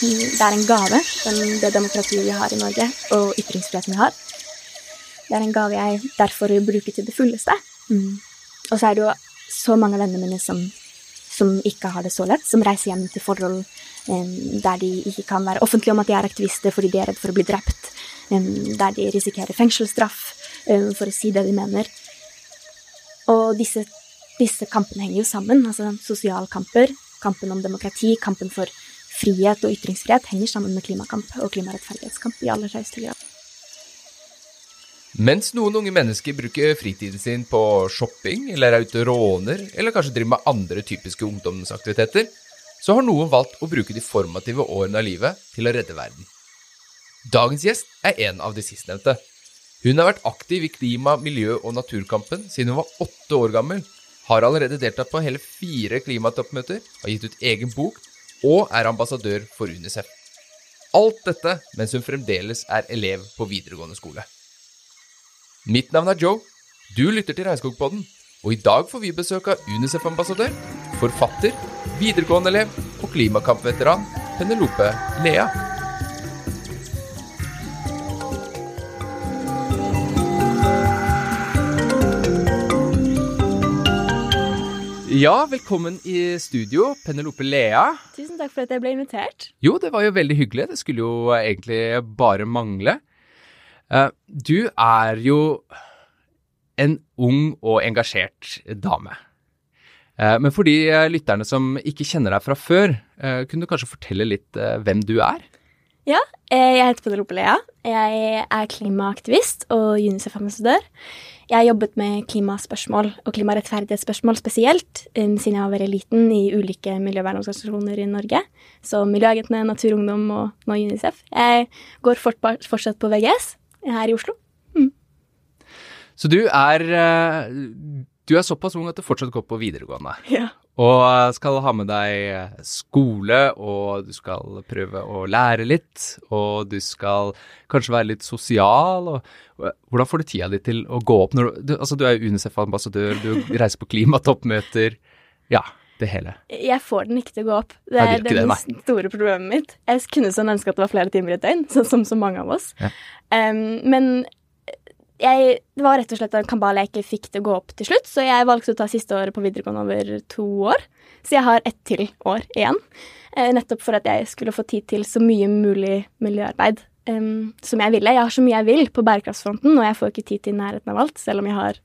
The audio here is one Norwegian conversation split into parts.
Det er en gave, den, det demokratiet vi har i Norge, og ytringsfriheten vi har. Det er en gave jeg derfor bruker til det fulleste. Mm. Og så er det jo så mange av vennene mine som, som, ikke har det så lett, som reiser hjem til forhold um, der de ikke kan være offentlige om at de er aktivister fordi de er redd for å bli drept, um, der de risikerer fengselsstraff um, for å si det de mener. Og disse, disse kampene henger jo sammen. altså Sosialkamper, kampen om demokrati, kampen for frihet og ytringsfrihet henger sammen med klimakamp og klimarettferdighetskamp i aller høyeste grad. Mens noen unge mennesker bruker fritiden sin på shopping, eller er ute og råner, eller kanskje driver med andre typiske ungdomsaktiviteter, så har noen valgt å bruke de formative årene av livet til å redde verden. Dagens gjest er en av de sistnevnte. Hun har vært aktiv i klima-, miljø- og naturkampen siden hun var åtte år gammel, har allerede deltatt på hele fire klimatoppmøter, har gitt ut egen bok og er ambassadør for UNICEF. Alt dette mens hun fremdeles er elev på videregående skole. Mitt navn er Joe. Du lytter til Regnskogpodden, og i dag får vi besøk av UNICEF-ambassadør, forfatter, videregående elev og klimakampveteran Penelope Lea. Ja, velkommen i studio, Penelope Lea. Tusen takk for at jeg ble invitert. Jo, det var jo veldig hyggelig. Det skulle jo egentlig bare mangle. Eh, du er jo en ung og engasjert dame. Eh, men for de eh, lytterne som ikke kjenner deg fra før, kunne du kanskje fortelle litt hvem du er? Ja, jeg heter Penelope Lea. Jeg er klimaaktivist og UNICEF-ambassadør. Jeg har jobbet med klimaspørsmål og klimarettferdighetsspørsmål spesielt siden jeg var veldig liten i ulike miljøvernorganisasjoner i Norge. Så Miljøagentene, Naturungdom og nå UNICEF. Jeg går fortsatt på VGS her i Oslo. Mm. Så du er, eh, du er såpass ung at du fortsatt går på videregående. Ja. Og skal ha med deg skole, og du skal prøve å lære litt. Og du skal kanskje være litt sosial. Og, og hvordan får du tida di til å gå opp når du Altså, du er UNICEF-ambassadør, du reiser på klimatoppmøter. Ja, det hele. Jeg får den ikke til å gå opp. Det er det, det store problemet mitt. Jeg kunne sånn ønske at det var flere timer i et døgn, sånn som så mange av oss. Ja. Um, men jeg, det var rett og slett en kambal jeg ikke fikk til å gå opp til slutt, så jeg valgte å ta siste året på videregående over to år. Så jeg har ett til år igjen. Eh, nettopp for at jeg skulle få tid til så mye mulig miljøarbeid um, som jeg ville. Jeg har så mye jeg vil på bærekraftsfronten, og jeg får ikke tid til nærheten av alt, selv om jeg har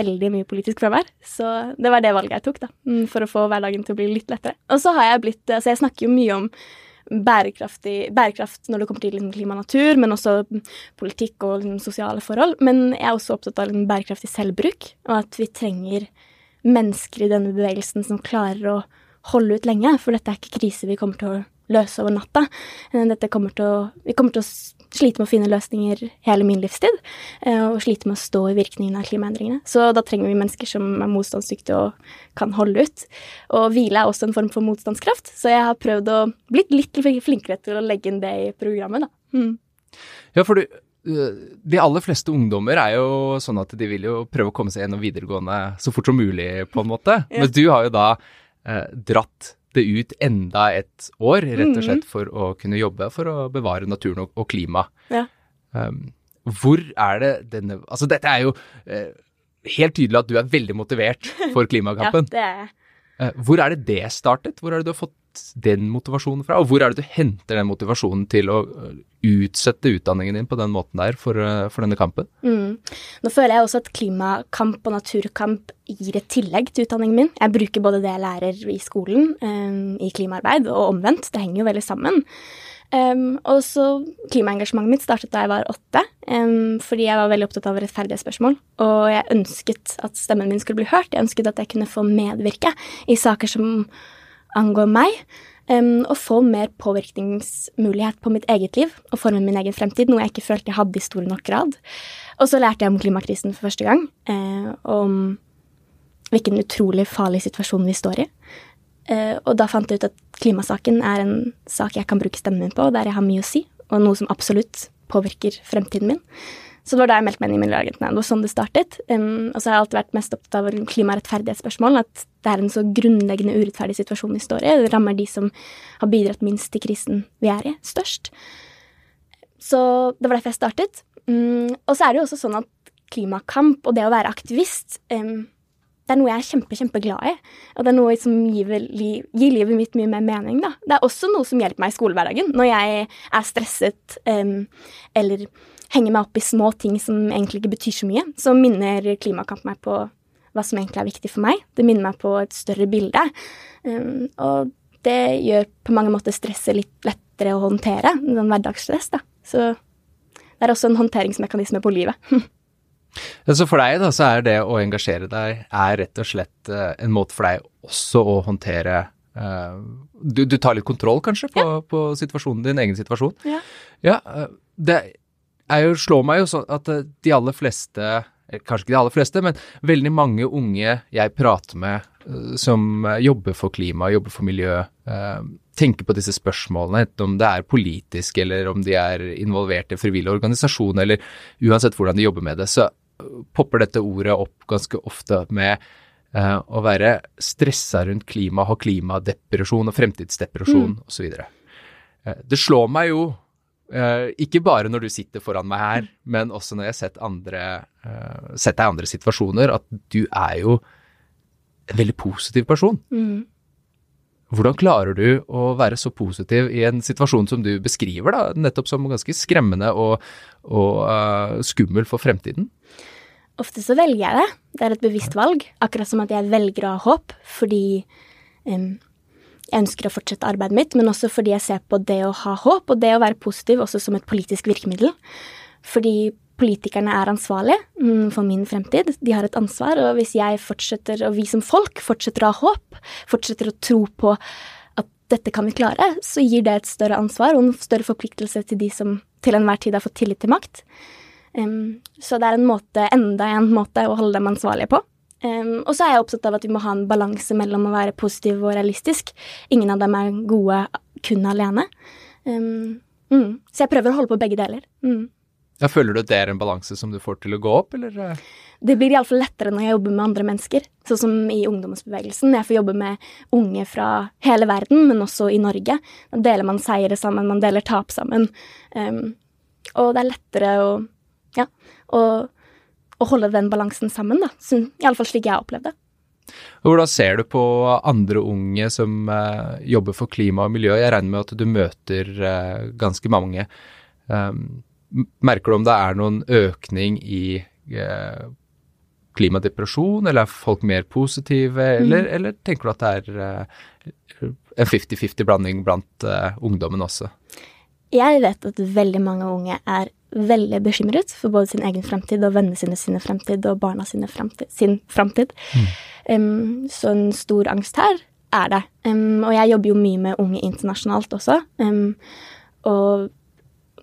veldig mye politisk fravær. Så det var det valget jeg tok, da, mm, for å få hverdagen til å bli litt lettere. Og så har jeg blitt Altså, jeg snakker jo mye om bærekraft når det kommer til liksom, klima og natur, men også politikk og liksom, sosiale forhold. Men jeg er også opptatt av liksom, bærekraftig selvbruk, og at vi trenger mennesker i denne bevegelsen som klarer å holde ut lenge, for dette er ikke krise vi kommer til å løse over natta. Dette kommer å, vi kommer til å slite med å finne løsninger hele min livstid, eh, og sliter med å stå i virkningen av klimaendringene. Så da trenger vi mennesker som er motstandsdyktige og kan holde ut. Og hvile er også en form for motstandskraft, så jeg har prøvd å bli litt flinkere til å legge inn det i programmet, da. Mm. Ja, for du, eh, de aller fleste ungdommer er jo sånn at de vil jo prøve å komme seg gjennom videregående så fort som mulig, på en måte. Ja. Men du har jo da eh, dratt det ut enda et år, rett og mm. slett for å kunne jobbe for å bevare naturen og, og klima. Ja. Um, hvor er det denne Altså, dette er jo uh, helt tydelig at du er veldig motivert for klimakampen. ja, det er jeg. Uh, hvor er det det startet? Hvor er det du har fått den motivasjonen fra? Og hvor er det du henter den motivasjonen til å øh, utsette utdanningen din på den måten der for, øh, for denne kampen? Mm. Nå føler jeg også at klimakamp og naturkamp gir et tillegg til utdanningen min. Jeg bruker både det jeg lærer i skolen, um, i klimaarbeid, og omvendt. Det henger jo veldig sammen. Um, og så Klimaengasjementet mitt startet da jeg var åtte, um, fordi jeg var veldig opptatt av rettferdige spørsmål. Og jeg ønsket at stemmen min skulle bli hørt. Jeg ønsket at jeg kunne få medvirke i saker som angår meg, um, og få mer påvirkningsmulighet på mitt eget liv og forme min egen fremtid, noe jeg ikke følte jeg hadde i stor nok grad. Og så lærte jeg om klimakrisen for første gang, uh, om hvilken utrolig farlig situasjon vi står i. Uh, og da fant jeg ut at klimasaken er en sak jeg kan bruke stemmen min på, der jeg har mye å si, og noe som absolutt påvirker fremtiden min. Så det var da jeg meldte meg inn i Miljøagentene. Det var sånn det startet. Um, og så har jeg alltid vært mest opptatt av klimarettferdighetsspørsmål. At det er en så grunnleggende urettferdig situasjon vi står i. Det rammer de som har bidratt minst til krisen vi er i, størst. Så det var derfor jeg startet. Um, og så er det jo også sånn at klimakamp og det å være aktivist um, det er noe jeg er kjempe, kjempeglad i. Og det er noe som gir, gir, livet mitt mye mer mening, da. Det er også noe som hjelper meg i skolehverdagen. Når jeg er stresset um, eller henger meg opp i små ting som egentlig ikke betyr så mye, så minner klimakamp meg på hva som egentlig er viktig for meg. Det minner meg på et større bilde. Um, og det gjør på mange måter stresset litt lettere å håndtere, sånn hverdagsstress, da. Så det er også en håndteringsmekanisme på livet. Så for deg da, så er det å engasjere deg er rett og slett uh, en måte for deg også å håndtere uh, du, du, tar litt kontroll kanskje på, ja. på situasjonen din, egen situasjon. Ja. ja uh, det jo, slår meg jo sånn at de aller fleste Kanskje ikke de aller fleste, men veldig mange unge jeg prater med som jobber for klima, jobber for miljø, tenker på disse spørsmålene, enten om det er politisk eller om de er involvert i frivillig organisasjon, eller uansett hvordan de jobber med det, så popper dette ordet opp ganske ofte med å være stressa rundt klima, ha klimadepresjon og fremtidsdepresjon mm. osv. Det slår meg jo, uh, ikke bare når du sitter foran meg her, men også når jeg har sett, andre, uh, sett deg i andre situasjoner, at du er jo en veldig positiv person. Mm. Hvordan klarer du å være så positiv i en situasjon som du beskriver, da, nettopp som ganske skremmende og, og uh, skummel for fremtiden? Ofte så velger jeg det. Det er et bevisst valg. Akkurat som at jeg velger å ha håp fordi um, jeg ønsker å fortsette arbeidet mitt, men også fordi jeg ser på det å ha håp og det å være positiv også som et politisk virkemiddel. Fordi politikerne er ansvarlige mm, for min fremtid. De har et ansvar, og hvis jeg fortsetter, og vi som folk fortsetter å ha håp, fortsetter å tro på at dette kan vi klare, så gir det et større ansvar og en større forpliktelse til de som til enhver tid har fått tillit til makt. Um, så det er en måte, enda en måte å holde dem ansvarlige på. Um, og så er jeg opptatt av at vi må ha en balanse mellom å være positiv og realistisk. Ingen av dem er gode kun alene. Um, mm. Så jeg prøver å holde på begge deler. Mm. Ja, føler du at det er en balanse som du får til å gå opp, eller? Det blir iallfall lettere når jeg jobber med andre mennesker, sånn som i ungdomsbevegelsen. Jeg får jobbe med unge fra hele verden, men også i Norge. Da deler man seire sammen, man deler tap sammen. Um, og det er lettere å ja, og, og holde den balansen sammen, da. Iallfall slik jeg opplevde. Hvordan ser du på andre unge som uh, jobber for klima og miljø? Jeg regner med at du møter uh, ganske mange. Um, merker du om det er noen økning i uh, klimadepresjon, eller er folk mer positive, mm. eller, eller, tenker du at det er en 50-50 blanding blant ungdommen også? Jeg vet at veldig mange unge er veldig bekymret for både sin egen fremtid og vennene sine sine fremtid og barna sine fremtid, sin fremtid. Mm. Um, så en stor angst her er det. Um, og jeg jobber jo mye med unge internasjonalt også. Um, og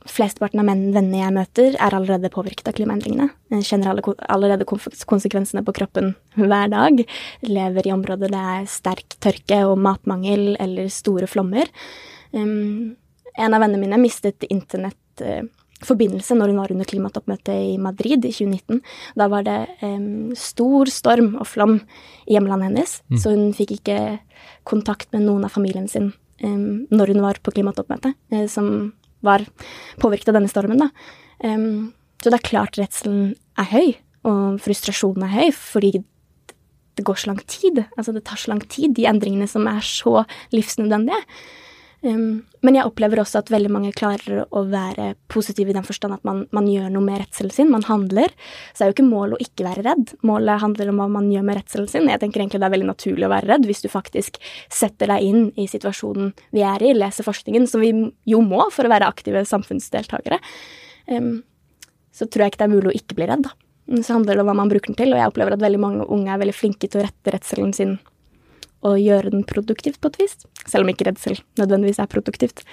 flesteparten av menn, vennene jeg møter, er allerede påvirket av klimaendringene. Jeg kjenner allerede konsekvensene på kroppen hver dag. Lever i områder det er sterk tørke og matmangel eller store flommer. Um, en av vennene mine mistet internett uh, når hun var under klimatoppmøtet i Madrid i 2019. Da var det um, stor storm og flom i hjemlandet hennes, mm. så hun fikk ikke kontakt med noen av familien sin um, når hun var på klimatoppmøtet, uh, som var påvirket av denne stormen, da. Um, så det er klart redselen er høy, og frustrasjonen er høy, fordi det går så lang tid. Altså, det tar så lang tid, de endringene som er så livsnødvendige. Um, men jeg opplever også at veldig mange klarer å være positive i den forstand at man, man, gjør noe med redselen sin, man handler. Så er jo ikke målet å ikke være redd. Målet handler om hva man gjør med redselen sin. Jeg tenker egentlig det er veldig naturlig å være redd hvis du faktisk setter deg inn i situasjonen vi er i, leser forskningen, som vi jo må for å være aktive samfunnsdeltakere. Um, så tror jeg ikke det er mulig å ikke bli redd, da. Så handler det om hva man bruker den til, og jeg opplever at veldig mange unge er veldig flinke til å rette redselen sin og gjøre den produktivt på et vis. Selv om ikke redsel nødvendigvis er produktivt.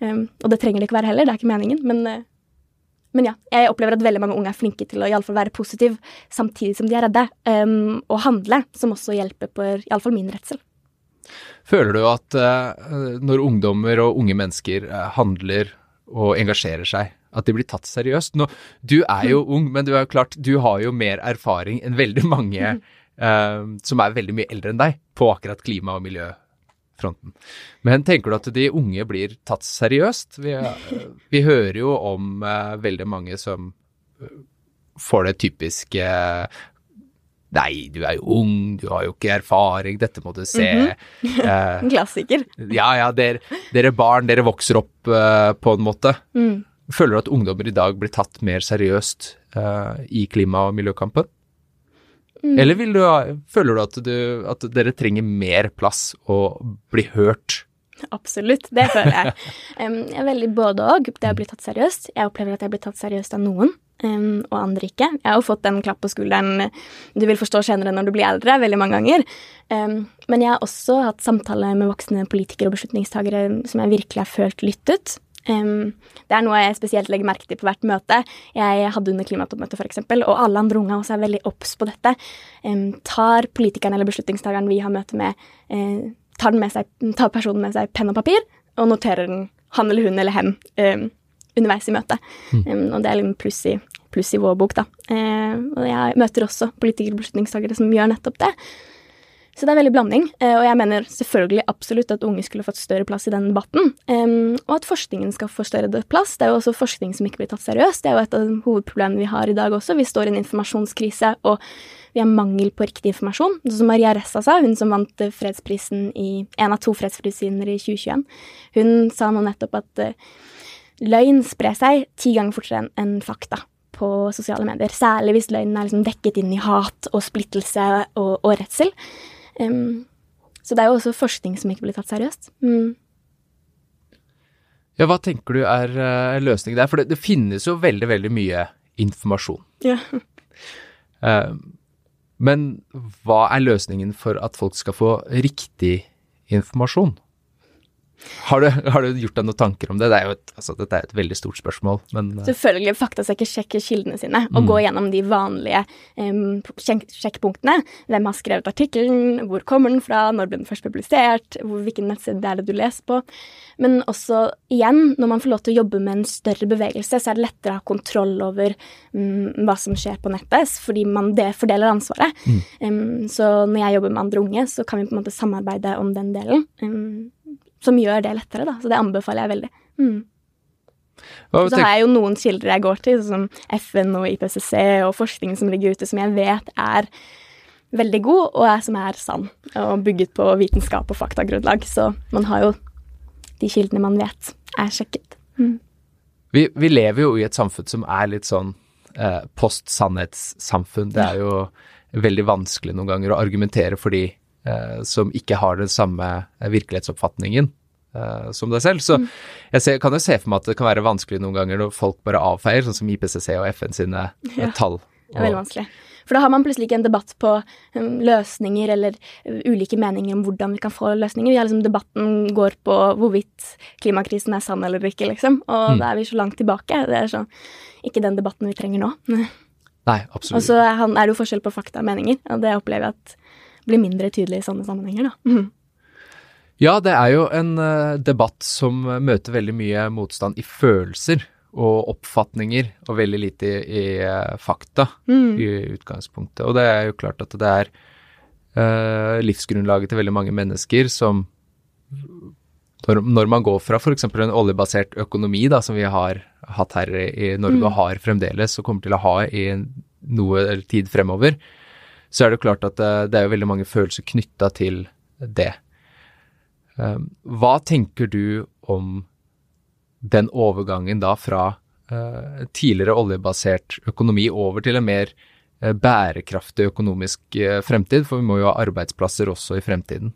Um, og det trenger det ikke være heller, det er ikke meningen. Men, uh, men ja, jeg opplever at veldig mange unge er flinke til å iallfall være positiv samtidig som de er redde, um, og handle, som også hjelper på iallfall min redsel. Føler du at uh, når ungdommer og unge mennesker uh, handler og engasjerer seg, at de blir tatt seriøst. Nå, du er jo ung, men du er jo klart, du har jo mer erfaring enn veldig mange uh, som er veldig mye eldre enn deg på akkurat klima- og miljøfronten. Men tenker du at de unge blir tatt seriøst? Vi, vi hører jo om uh, veldig mange som får det typiske Nei, du er jo ung, du har jo ikke erfaring, dette må du se. Mm -hmm. eh, Klassiker. Ja ja, dere, dere barn, dere vokser opp uh, på en måte. Mm. Føler du at ungdommer i dag blir tatt mer seriøst uh, i klima- og miljøkampen? Mm. Eller du, føler du at, du at dere trenger mer plass og bli hørt? Absolutt, det føler jeg. Um, jeg er veldig både og. Det å bli tatt seriøst. Jeg opplever at jeg blir tatt seriøst av noen um, og andre ikke. Jeg har jo fått en klapp på skulderen du vil forstå senere når du blir eldre, veldig mange ganger. Um, men jeg har også hatt samtaler med voksne politikere og beslutningstagere som jeg virkelig har følt lyttet. Um, det er noe jeg spesielt legger merke til på hvert møte. Jeg hadde under klimatoppmøtet f.eks., og alle andre unge også er veldig obs på dette. Um, tar politikeren eller beslutningstakeren vi har møte med, uh, tar, med seg, tar, personen med seg penn og papir og noterer den, han eller hun eller hen, um, underveis i møtet. Mm. og det er litt pluss i, pluss i vår bok, da. Uh, og jeg møter også politikere og beslutningstakere som gjør nettopp det. Så det er veldig blanding, eh, og jeg mener selvfølgelig absolutt at unge skulle fått større plass i den debatten. Og at forskningen skal få større plass. Det er jo også forskning som ikke blir tatt seriøst. Det er jo et av de hovedproblemene vi har i dag også. Vi står i en informasjonskrise, og vi har mangel på riktig informasjon. Sånn som Maria Ressa sa, hun som vant fredsprisen i en av to fredsprisvinner i 2021, hun sa nå nettopp at uh, løgn sprer seg ti ganger fortere enn fakta på sosiale medier. Særlig hvis løgnen er liksom dekket inn i hat og splittelse og, og redsel. Um, så det er jo også forskning som ikke blir tatt seriøst. Mm. Ja, hva tenker du er uh, løsningen der? For det, det, finnes jo veldig, veldig mye informasjon. Ja. Uh, men hva er løsningen for at folk skal få riktig informasjon? Har du, har du, gjort deg noen tanker om det? det er jo et, altså, dette er et veldig stort spørsmål, men uh... Selvfølgelig faktasjekke, sjekke kildene sine og mm. gå gjennom de vanlige um, sjek sjekkpunktene. Hvem har skrevet artikkelen, hvor kommer den fra, når ble den først publisert, hvor, hvilken nettside er det du leser på. Men også igjen, når man får lov til å jobbe med en større bevegelse, så er det lettere å ha kontroll over um, hva som skjer på nettet, fordi man det fordeler ansvaret. Mm. Um, så når jeg jobber med andre unge, så kan vi på en måte samarbeide om den delen som gjør det lettere, da. Så det anbefaler jeg veldig. Mm. Og så har jeg jo noen kilder jeg går til, sånn som FN og IPCC og forskningen som ligger ute, som jeg vet er veldig god, og er, som er sann, og bygget på vitenskap og faktagrunnlag. Så man har jo de kildene man vet er sjekket. Mm. Vi, vi, lever jo i et samfunn som er litt sånn eh, post-sannhetssamfunn. Det er jo veldig vanskelig noen ganger å argumentere for de som ikke har den samme eh, virkelighetsoppfatningen uh, som deg selv. Så mm. jeg ser, kan jo se for meg at det kan være vanskelig noen ganger når folk bare avfeier, sånn som IPCC og FN sine ja, tall. Det er veldig vanskelig. For da har man plutselig ikke en debatt på um, løsninger eller ulike meninger om hvordan vi kan få løsninger. Vi har liksom Debatten går på hvorvidt klimakrisen er sann eller ikke, liksom. Og mm. da er vi så langt tilbake. Det er sånn ikke den debatten vi trenger nå. Nei, absolutt. Og så er det jo forskjell på fakta og meninger, og det opplever jeg at blir mindre tydelig i sånne sammenhenger, da. Mm. Ja, det er jo en uh, debatt som møter veldig mye motstand i følelser og oppfatninger, og veldig lite i, i uh, fakta mm. i utgangspunktet. Og det er jo klart at det er uh, livsgrunnlaget til veldig mange mennesker som når, når man går fra f.eks. en oljebasert økonomi, da, som vi har hatt her i Norge mm. og har fremdeles, og kommer til å ha i noe tid fremover, så er det klart at det, eh, er jo veldig mange følelser knytta til det. Um, hva tenker du om den overgangen da fra uh, tidligere oljebasert økonomi over til en mer uh, bærekraftig økonomisk fremtid, for vi må jo ha arbeidsplasser også i fremtiden?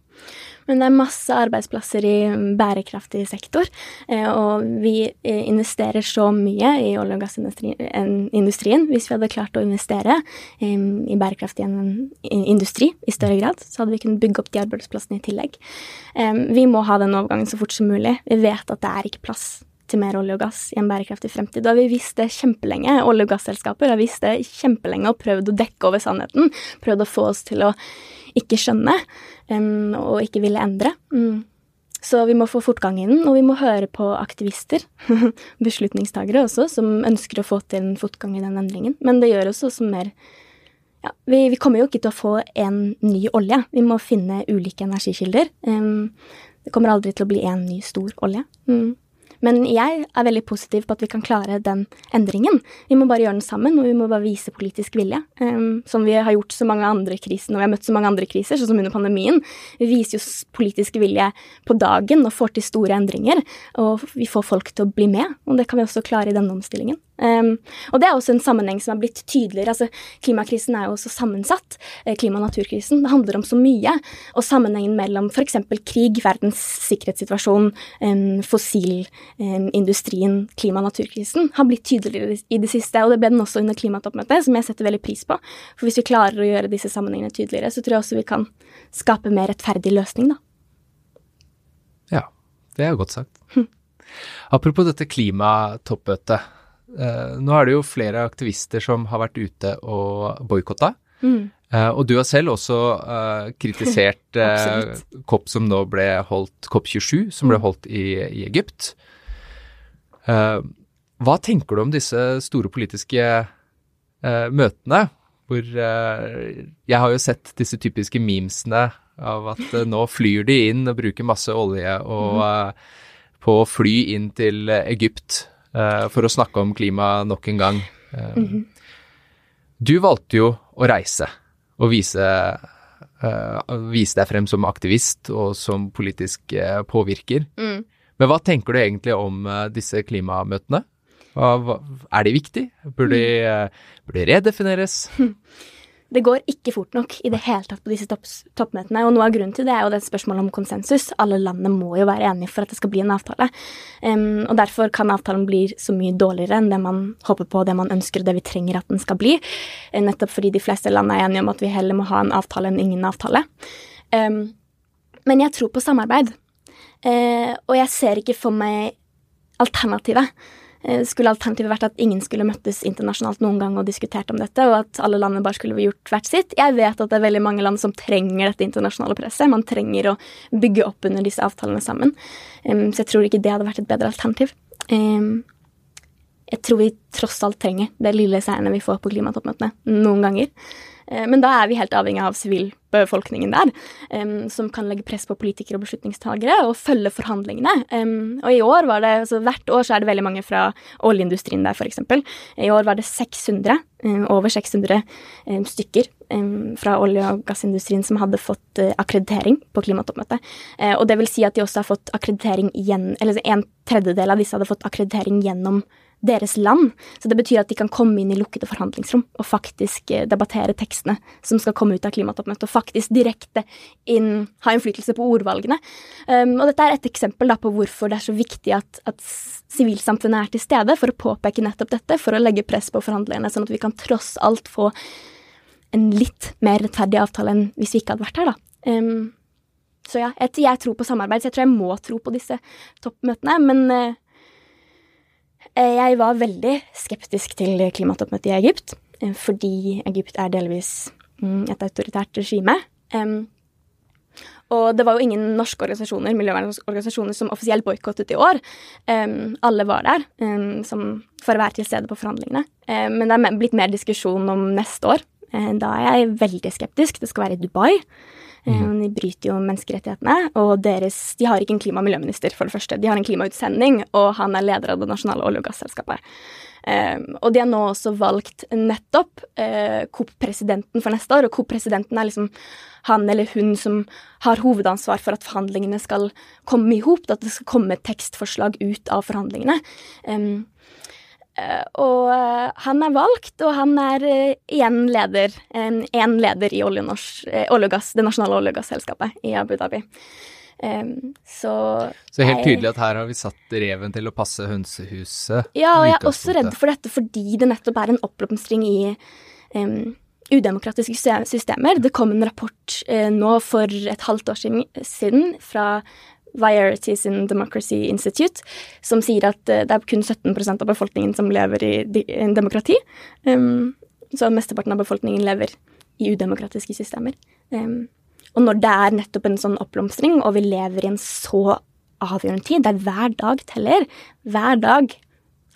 Men det er masse arbeidsplasser i bærekraftig sektor, eh, og vi eh, investerer så mye i olje- og gassindustrien. Hvis vi hadde klart å investere eh, i bærekraftig industri i større grad, så hadde vi kunnet bygge opp de arbeidsplassene i tillegg. Vi må ha den overgangen så fort som mulig. Vi vet at det er ikke plass til mer olje og gass i en bærekraftig fremtid. Da har vi visst det kjempelenge. Olje- og gasselskaper har visst det kjempelenge og prøvd å dekke over sannheten. Prøvd å få oss til å ikke skjønne um, og ikke ville endre. Mm. så vi må få fortgang i den, og vi må høre på aktivister, beslutningstagere også, som ønsker å få til en fortgang i den endringen. Men det gjør oss også mer ja, vi, vi, kommer jo ikke til å få en ny olje. Vi må finne ulike energikilder. Um, det kommer aldri til å bli en ny stor olje. Mm. Men jeg er veldig positiv på at vi kan klare den endringen. Vi må bare gjøre den sammen, og vi må bare vise politisk vilje. Um, som vi har gjort så mange andre kriser når vi har møtt så mange andre kriser, sånn som under pandemien. Vi viser jo politisk vilje på dagen og får til store endringer. Og vi får folk til å bli med, og det kan vi også klare i denne omstillingen. Um, og det er også en sammenheng som er blitt tydeligere. altså Klimakrisen er jo også sammensatt. Eh, klima- og naturkrisen. Det handler om så mye. Og sammenhengen mellom f.eks. krig, verdens sikkerhetssituasjon, um, fossilindustrien, um, klima- og naturkrisen har blitt tydeligere i det siste. Og det ble den også under klimatoppmøtet, som jeg setter veldig pris på. For hvis vi klarer å gjøre disse sammenhengene tydeligere, så tror jeg også vi kan skape mer rettferdig løsning, da. Ja, det er godt sagt. Hm. Apropos dette klimatoppmøtet. Uh, nå er det jo flere aktivister som har vært ute og boikotta. Mm. Uh, og du har selv også uh, kritisert COP som nå ble holdt, COP27, som ble mm. holdt i, i Egypt. hva tenker du om disse store politiske møtene? Hvor Jeg har jo sett disse typiske memesene av at nå flyr de inn og bruker masse olje og, mm. på å fly inn til Egypt for å snakke om klima nok en gang. Mm -hmm. Du valgte jo å reise og vise, uh, vise, deg frem som aktivist og som politisk påvirker. Mm. Men hva tenker du egentlig om disse klimamøtene? Er de viktige? Burde de, burde de redefineres? Det går ikke fort nok i det hele tatt på disse topp, toppmøtene. Og noe av grunnen til det er jo det spørsmålet om konsensus. Alle landene må jo være enige for at det skal bli en avtale. Um, og derfor kan avtalen bli så mye dårligere enn det man håper på, det man ønsker og det vi trenger at den skal bli. Eh, nettopp fordi de fleste land er enige om at vi heller må ha en avtale enn ingen avtale. Um, men jeg tror på samarbeid. Uh, og jeg ser ikke for meg alternativet. Eh, skulle alternativet vært at ingen skulle møttes internasjonalt noen gang og diskutert om dette, og at alle landene bare skulle gjort hvert sitt. Jeg vet at det er veldig mange land som trenger dette internasjonale presset. Man trenger å bygge opp under disse avtalene sammen. så jeg tror ikke det hadde vært et bedre alternativ. jeg tror vi tross alt trenger det lille seierne vi får på klimatoppmøtene noen ganger. Eh, men da er vi helt avhengig av sivilbefolkningen der, som kan legge press på politikere og beslutningstagere og følge forhandlingene. Og i år var det, altså hvert år så er det veldig mange fra oljeindustrien der, f.eks. I år var det 600, um, over 600 stykker fra olje- og gassindustrien som hadde fått uh, akkreditering på klimatoppmøtet. Uh, og det vil si at de også har fått akkreditering igjen, eller en tredjedel av disse hadde fått akkreditering gjennom deres land. Så det betyr at de kan komme inn i lukkede forhandlingsrom og faktisk eh, debattere tekstene som skal komme ut av klimatoppmøtet, og faktisk direkte inn, ha innflytelse på ordvalgene. Um, og dette er et eksempel da, på hvorfor det er så viktig at, at sivilsamfunnet er til stede, for å påpeke nettopp dette, for å legge press på forhandlerne, sånn at vi kan tross alt få en litt mer rettferdig avtale enn hvis vi ikke hadde vært her, da. Um, så ja, jeg, jeg, tror på samarbeid, så jeg tror jeg må tro på disse toppmøtene, men uh, jeg var veldig skeptisk til klimatoppmøtet i Egypt, eh, fordi Egypt er delvis mm, et autoritært regime. Og det var jo ingen norske organisasjoner, miljøvernorganisasjoner som offisielt boikottet i år. alle var der for å være til stede på forhandlingene. men det er blitt mer diskusjon om neste år. Eh, da er jeg veldig skeptisk. Det skal være i Dubai. Mm. De bryter jo menneskerettighetene. Og deres, de har ikke en klima- og miljøminister, for det første. De har en klimautsending, og han er leder av det nasjonale olje- og gasselskapet. Um, og de har nå også valgt nettopp uh, COP-presidenten for neste år, og COP-presidenten er liksom han eller hun som har hovedansvar for at forhandlingene skal komme i hop, at det skal komme tekstforslag ut av forhandlingene. Um, Eh, og eh, han er valgt, og han er eh, igjen leder, én leder i olje, olje gass, det nasjonale olje- og gasselskapet i Abu Dhabi. Um, så Så helt tydelig at her har vi satt reven til å passe hønsehuset? Ja, og jeg er også redd for dette fordi det nettopp er en oppblomstring i um, udemokratiske systemer. Det kom en rapport uh, nå for et halvt år siden fra Varieties in Democracy Institute, som sier at eh, det er kun 17 av befolkningen som lever i en demokrati. Um, så mesteparten av befolkningen lever i udemokratiske systemer. Um, og når det er nettopp en sånn oppblomstring, og vi lever i en så avgjørende tid, der hver dag teller, hver dag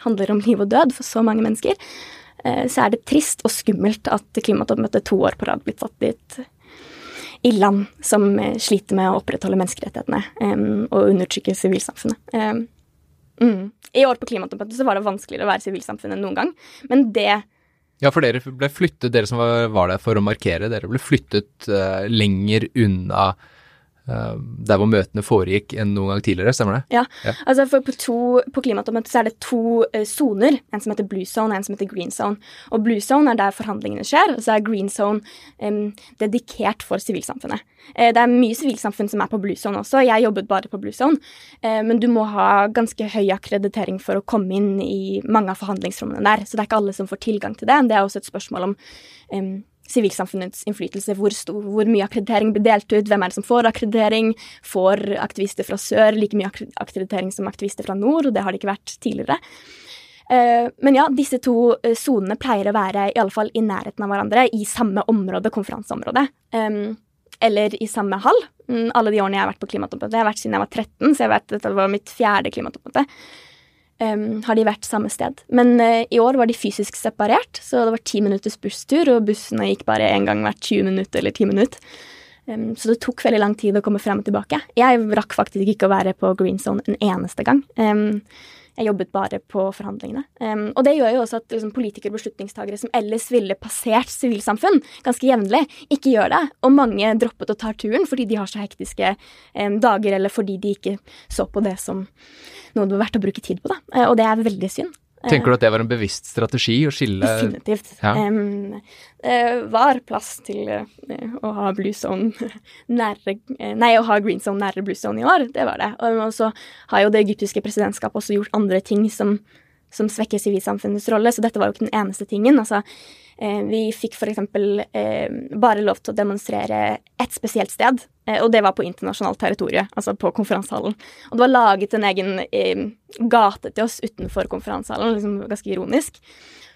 handler om liv og død for så mange mennesker, eh, så er det trist og skummelt at klimatoppmøtet to år på rad blitt satt dit i land som eh, sliter med å opprettholde menneskerettighetene um, og undertrykke sivilsamfunnet. Um, mm. I år på klimatoppmøtet så var det vanskeligere å være sivilsamfunn enn noen gang, men det ja, for dere ble flyttet, dere som var, var der for å markere, dere ble flyttet uh, lenger unna der hvor møtene foregikk enn noen gang tidligere, stemmer det? Ja, ja. altså for på, to, på klimatoppmøtet så er det to uh, en som heter blue zone og en som heter green zone. Og blue zone er der forhandlingene skjer, og så er green zone um, dedikert for sivilsamfunnet. Uh, det er mye sivilsamfunn som er på blue zone også, jeg jobbet bare på blue zone, uh, men du må ha ganske høy akkreditering for å komme inn i mange av forhandlingsrommene der, så det er ikke alle som får tilgang til det. Det er også et spørsmål om um, sivilsamfunnets innflytelse, hvor, stor, hvor, mye akkreditering blir delt ut, hvem er det som får akkreditering, får aktivister fra sør like mye akkreditering som aktivister fra nord, og det har det ikke vært tidligere. Uh, men ja, disse to uh, sonene pleier å være i alle fall i nærheten av hverandre, i samme område, konferanseområde. Eller i samme hall. Um, alle de årene jeg har vært på klimatoppmøte. Jeg har vært siden jeg var 13, så jeg vet, dette var mitt fjerde klimatoppmøte um, har de vært samme sted. Men uh, i år var de fysisk separert, så det var ti minutters busstur, og bussene gikk bare én gang hvert 20 minutter eller 10 minutter. Um, så det tok veldig lang tid å komme frem og tilbake. Jeg rakk faktisk ikke å være på Green Zone en eneste gang. Um, jeg jobbet bare på forhandlingene. Um, og det gjør jo også at liksom, politikere og beslutningstagere som ellers ville passert sivilsamfunn ganske jevnlig, ikke gjør det. Og mange droppet å ta turen fordi de har så hektiske um, dager, eller fordi de ikke så på det som noe det var verdt å bruke tid på. Da. Uh, og det er veldig synd. Tenker du at det var en bevisst strategi å skille Definitivt. Ja. Um, det var plass til uh, å ha blue zone nære uh, Nei, å ha green zone nære blue zone i år, det var det. Og så har jo det egyptiske presidentskapet også gjort andre ting som, som svekker sivilsamfunnets rolle, så dette var jo ikke den eneste tingen. Altså, uh, vi fikk for eksempel bare lov til å demonstrere ett spesielt sted Eh, og det var på internasjonalt territorium, altså på konferansehallen. Og det var laget en egen eh, gate til oss utenfor konferansehallen, liksom ganske ironisk.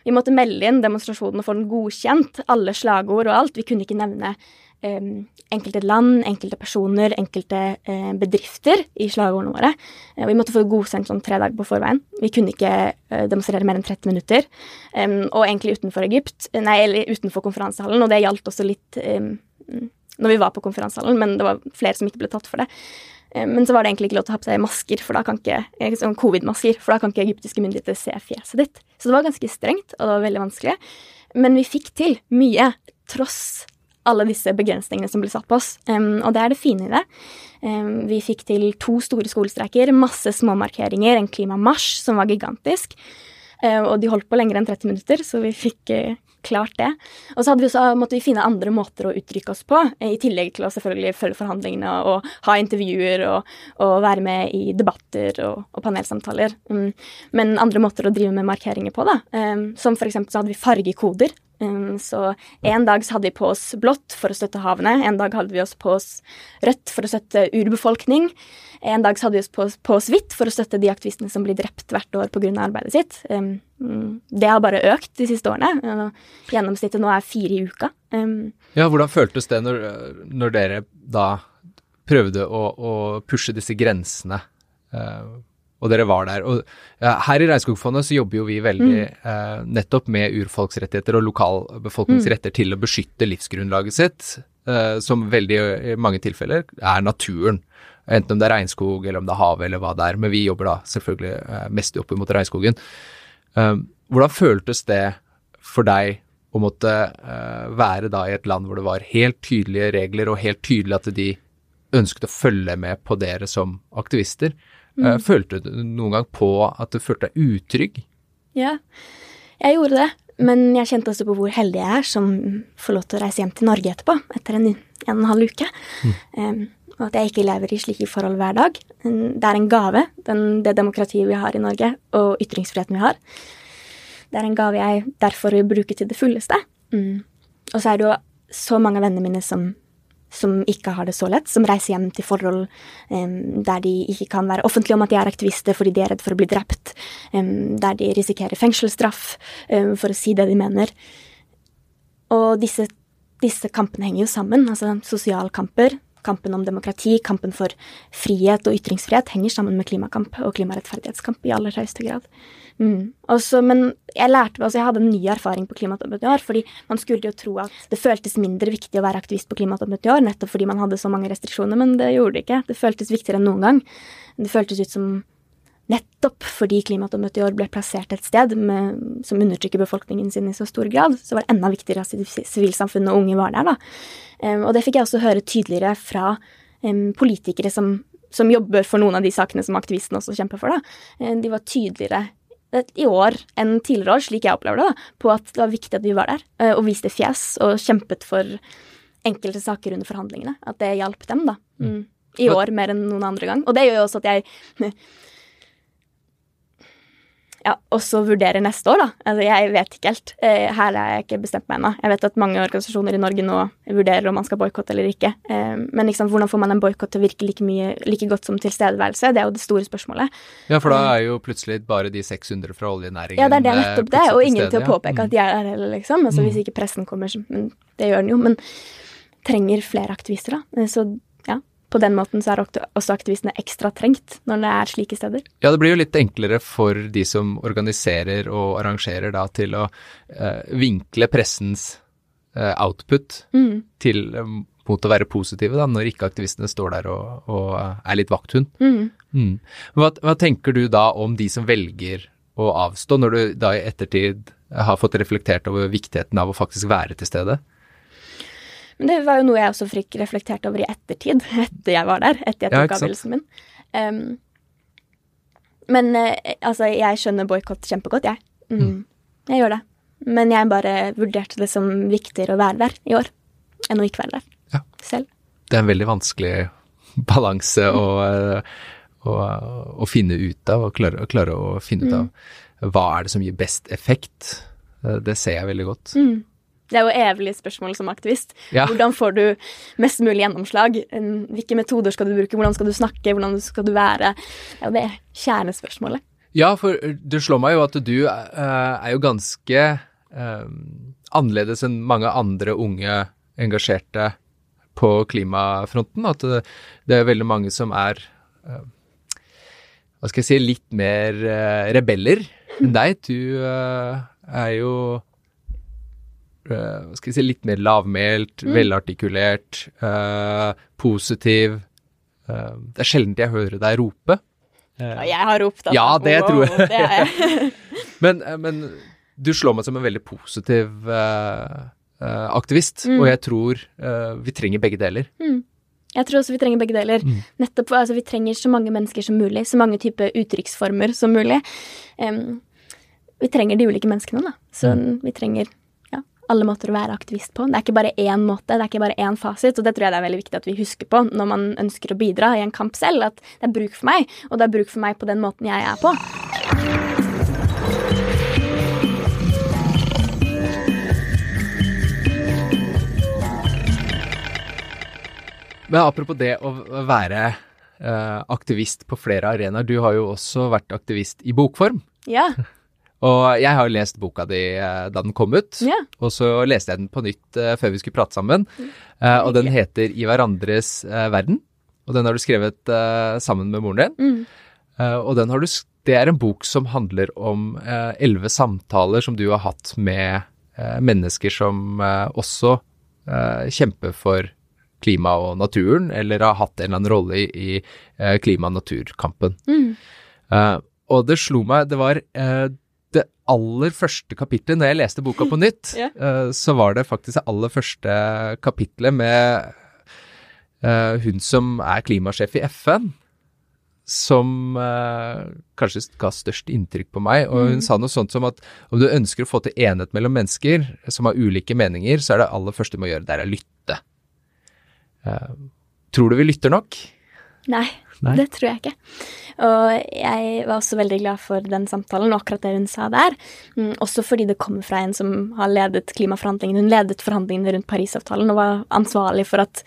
Vi måtte melde inn demonstrasjonen og få den godkjent, alle slagord og alt. Vi kunne ikke nevne eh, enkelte land, enkelte personer, enkelte eh, bedrifter i slagordene våre. Eh, vi måtte få det godkjent sånn tre dager på forveien. Vi kunne ikke eh, demonstrere mer enn 30 minutter. og egentlig utenfor Egypt, nei, eller utenfor konferansehallen, og det gjaldt også litt når vi var på konferansehallen, men det var flere som ikke ble tatt for det. Men så var det egentlig ikke lov til å ha på seg masker, for da kan ikke, sånn covid-masker, for da kan ikke egyptiske myndigheter se fjeset ditt. Så det var ganske strengt, og det var veldig vanskelig. Men vi fikk til mye, tross alle disse begrensningene som ble satt på oss. Um, og det er det fine i det. Um, vi fikk til to store skolestreiker, masse småmarkeringer, en klimamarsj som var gigantisk. Uh, og de holdt på lenger enn 30 minutter, så vi fikk uh, klart det. Og så vi også, måtte vi finne andre måter å uttrykke oss på, i tillegg til å selvfølgelig følge forhandlingene og ha intervjuer og, og være med i debatter og, og panelsamtaler. Um, men andre måter å drive med markeringer på, da. Um, som eksempel så hadde vi fargekoder. Så en dag så hadde vi på oss blått for å støtte havene, en dag hadde vi oss på oss rødt for å støtte urbefolkning. En dag så hadde vi oss på, på oss hvitt for å støtte de aktivistene som blir drept hvert år pga. arbeidet sitt. Det har bare økt de siste årene. Gjennomsnittet nå er fire i uka. Ja, hvordan føltes det når, når dere da prøvde å, å, pushe disse grensene, uh, og dere var der? Og ja, her i Regnskogfondet så jobber jo vi veldig mm. eh, nettopp med urfolksrettigheter og lokalbefolkningsretter mm. til å beskytte livsgrunnlaget sitt, som veldig i mange tilfeller er naturen. Enten om det er regnskog, eller om det er havet, eller hva det er. Men vi jobber da selvfølgelig eh, mest opp mot regnskogen. Eh, hvordan føltes det for deg å måtte eh, være da i et land hvor det var helt tydelige regler, og helt tydelig at de ønsket å følge med på dere som aktivister? Mm. Følte du noen gang på at du følte deg utrygg? Ja, jeg gjorde det. Men jeg kjente også på hvor heldig jeg er som får lov til å reise hjem til Norge etterpå, etter en, en og en halv uke. Mm. Um, og at jeg ikke lever i slike forhold hver dag. Det er en gave, den, det demokratiet vi har i Norge, og ytringsfriheten vi har. Det er en gave jeg derfor vil bruke til det fulleste. Mm. Og så er det jo så mange av vennene mine som, som, ikke har det så lett, som reiser hjem til forhold um, der de ikke kan være offentlige om at de er aktivister fordi de er redd for å bli drept, um, der de risikerer fengselsstraff um, for å si det de mener. Og disse disse kampene henger jo sammen. Altså sosialkamper, kampen om demokrati, kampen for frihet og ytringsfrihet henger sammen med klimakamp og klimarettferdighetskamp i aller høyeste grad. Mm. Også, men jeg lærte altså jeg hadde en ny erfaring på klimatoppmøtet i år. fordi man skulle jo tro at det føltes mindre viktig å være aktivist på klimatoppmøtet i år, nettopp fordi man hadde så mange restriksjoner, men det gjorde det ikke. Det føltes viktigere enn noen gang. Det føltes ut som nettopp fordi klimatoppmøtet i år ble plassert et sted med, som undertrykker befolkningen sin i så stor grad, så var det enda viktigere at sivilsamfunnet og unge var der, da. Um, og det fikk jeg også høre tydeligere fra um, politikere som, som, jobber for noen av de sakene som aktivistene også kjemper for, da. De var tydeligere i år enn tidligere år, slik jeg opplever det, da, på at det var viktig at vi var der uh, og viste fjes og kjempet for enkelte saker under forhandlingene. At det hjalp dem, da. Mm. mm. I år mer enn noen andre gang. Og det gjør jo også at jeg ja, også vurdere neste år, da. Altså, jeg vet ikke helt. Eh, her har jeg ikke bestemt meg ennå. Jeg vet at mange organisasjoner i Norge nå vurderer om man skal boikotte eller ikke. Eh, men liksom, hvordan får man en boikott til å virke like, mye, like godt som tilstedeværelse? Det er jo det store spørsmålet. Ja, for da eh, er jo plutselig bare de 600 fra oljenæringen Ja, det er det nettopp det, og ingen til å påpeke at de er der heller, liksom. Altså, hvis mm. ikke pressen kommer, men det gjør den jo. Men trenger flere aktivister, da. Så på den måten så er også aktivistene ekstra trengt når det er slike steder. Ja, det blir jo litt enklere for de som organiserer og arrangerer da til å eh, vinkle pressens eh, output mm. til eh, mot å være positive, da, når ikke aktivistene står der og, og er litt vakthund. Mm. Mm. Hva, hva, tenker du da om de som velger å avstå, når du da i ettertid har fått reflektert over viktigheten av å faktisk være til stede? Men det var jo noe jeg også fikk reflektert over i ettertid, etter jeg var der, etter jeg tok ja, avgjørelsen min. Um, men uh, altså, jeg skjønner boikott kjempegodt, jeg. Mm. Mm. Jeg gjør det. Men jeg bare vurderte det som viktigere å være der i år enn å ikke være der ja. selv. Det er en veldig vanskelig balanse å, eh, å, å, finne ut av, og klare, klare å finne ut av. Mm. Hva er det som gir best effekt? Eh, det ser jeg veldig godt. Mm. Det er jo evig spørsmål som aktivist. Ja. Hvordan får du mest mulig gjennomslag? Hvilke metoder skal du bruke? Hvordan skal du snakke? Hvordan skal du være? Det er jo det kjernespørsmålet. Ja, for det slår meg jo at du uh, er jo ganske uh, annerledes enn mange andre unge engasjerte på klimafronten. At det, er veldig mange som er hva skal jeg si, litt mer rebeller enn deg. Du er jo skal vi si, litt mer lavmælt, mm. velartikulert, uh, positiv. Uh, det er sjelden jeg hører deg rope. ja, jeg har ropt, altså. Ja, det wow, tror jeg. Det jeg. men, men, du slår meg som en veldig positiv aktivist, mm. og jeg tror vi trenger begge deler. Mm. Jeg tror også vi trenger begge deler. Mm. Nettopp, altså Vi trenger så mange mennesker som mulig, så mange typer uttrykksformer som mulig. Um, vi trenger de ulike menneskene, da. Så mm. vi trenger alle måter å være aktivist på. Det er ikke bare én måte, det er ikke bare én fasit. Og det tror jeg det er veldig viktig at vi husker på når man ønsker å bidra i en kamp selv. At det er bruk for meg, og det er bruk for meg på den måten jeg er på. Men apropos det å være uh, aktivist på flere arenaer. Du har jo også vært aktivist i bokform. Ja. Og jeg har jo lest boka di uh, da den kom ut, ja. og så leste jeg den på nytt uh, før vi skulle prate sammen. Uh, og den heter I hverandres verden, og den har du skrevet sammen med moren din. Mm. og den har du, det er en bok som handler om elleve samtaler som du har hatt med mennesker som også kjemper for klima og naturen, eller har hatt en eller annen rolle i, i klima- og naturkampen. Mm. og det slo meg, det var det aller første kapitlet, når jeg leste boka på nytt, yeah. uh, så var det faktisk det aller første kapitlet med uh, hun som er klimasjef i FN, som uh, kanskje ga størst inntrykk på meg. Og hun mm. sa noe sånt som at om du ønsker å få til enhet mellom mennesker som har ulike meninger, så er det aller første du må gjøre, det er å lytte. Tror du vi lytter nok? Nei. Nei. Det tror jeg ikke. Og jeg var også veldig glad for den samtalen og akkurat det hun sa der. Mm, også fordi det kommer fra en som har ledet klimaforhandlingene. Hun ledet forhandlingene rundt Parisavtalen og var ansvarlig for at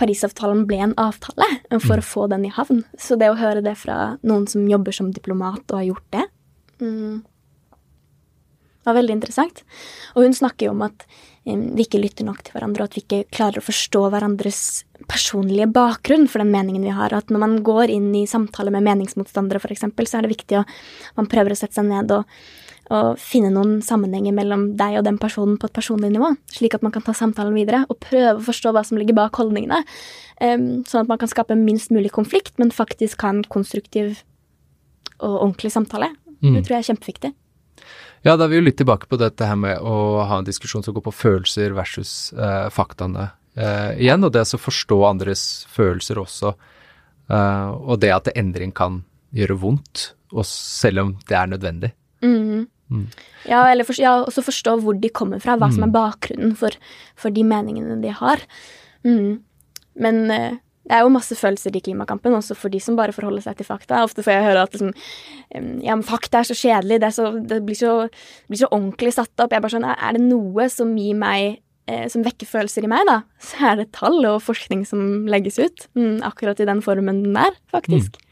Parisavtalen ble en avtale for mm. å få den i havn. Så det å høre det fra noen som jobber som diplomat og har gjort det mm, Det var veldig interessant. Og hun snakker jo om at vi ikke lytter nok til hverandre, og at vi ikke klarer å forstå hverandres personlige bakgrunn for den meningen vi har. At når man går inn i samtale med meningsmotstandere, f.eks., så er det viktig å man prøver å sette seg ned og, og finne noen sammenhenger mellom deg og den personen på et personlig nivå, slik at man kan ta samtalen videre og prøve å forstå hva som ligger bak holdningene, sånn at man kan skape minst mulig konflikt, men faktisk ha en konstruktiv og ordentlig samtale. Mm. Det tror jeg er kjempeviktig. Ja, da er vi jo litt tilbake på dette her med å ha en diskusjon som går på følelser versus eh, faktaene eh, igjen, og det å forstå andres følelser også, eh, og det at endring kan gjøre vondt, og selv om det er nødvendig. Mm. Mm. Ja, eller for, ja, også forstå hvor de kommer fra, hva som er mm. bakgrunnen for, for de meningene de har. Mm. Men eh, det er jo masse følelser i klimakampen, også for de som bare forholder seg til fakta. Ofte får jeg høre at liksom, ja, men fakta er så kjedelig, det, er så, det, blir så, blir så, ordentlig satt opp. Jeg bare sånn, Er det noe som gir meg eh, som vekker følelser i meg, da, så er det tall og forskning som legges ut. Mm, akkurat i den formen den er, faktisk. Mm.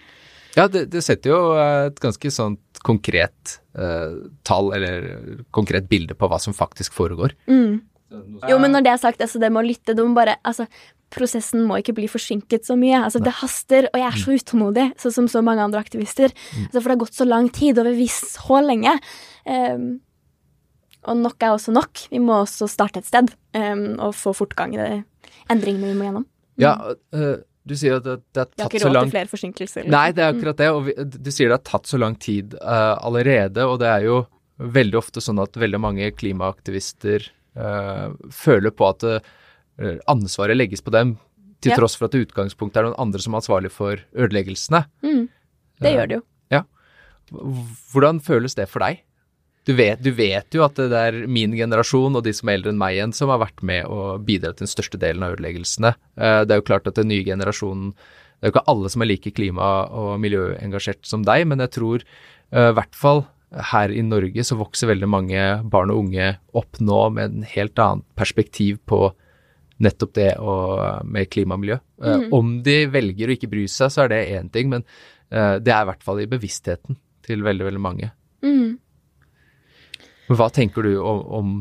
Ja, det, det, setter jo et ganske sånt konkret eh, tall, eller konkret bilde på hva som faktisk foregår. Mm. Jo, men når det er sagt, altså, det med å lytte, du må bare Altså, prosessen må ikke bli forsinket så mye. Altså, det haster, og jeg er så mm. utålmodig, sånn som så mange andre aktivister. Mm. Altså, for det har gått så lang tid, og vi visst så lenge. Um, og nok er også nok. Vi må også starte et sted um, og få fortgang i de endringene vi må gjennom. Ja, uh, du sier at det, det har tatt så lang Vi har ikke råd til flere forsinkelser. Liksom. Nei, det er akkurat det. Og vi, du sier det har tatt så lang tid uh, allerede, og det er jo veldig ofte sånn at veldig mange klimaaktivister uh, føler på at ansvaret legges på dem, til ja. tross for at det utgangspunktet er noen andre som er ansvarlig for ødeleggelsene. Mm. Det gjør det jo. Ja. Hvordan føles det for deg? Du vet, du vet, jo at det er min generasjon og de som er eldre enn meg igjen, som har vært med å bidra til den største delen av ødeleggelsene. Det er jo klart at den nye generasjonen Det er jo ikke alle som er like klima- og miljøengasjert som deg, men jeg tror i hvert fall her i Norge så vokser veldig mange barn og unge opp nå med en helt annet perspektiv på nettopp det og, med klima og miljø. Mm. om de velger å ikke bry seg, så er det én ting, men uh, det er i hvert fall i bevisstheten til veldig, veldig mange. Mm. Hva tenker du om, om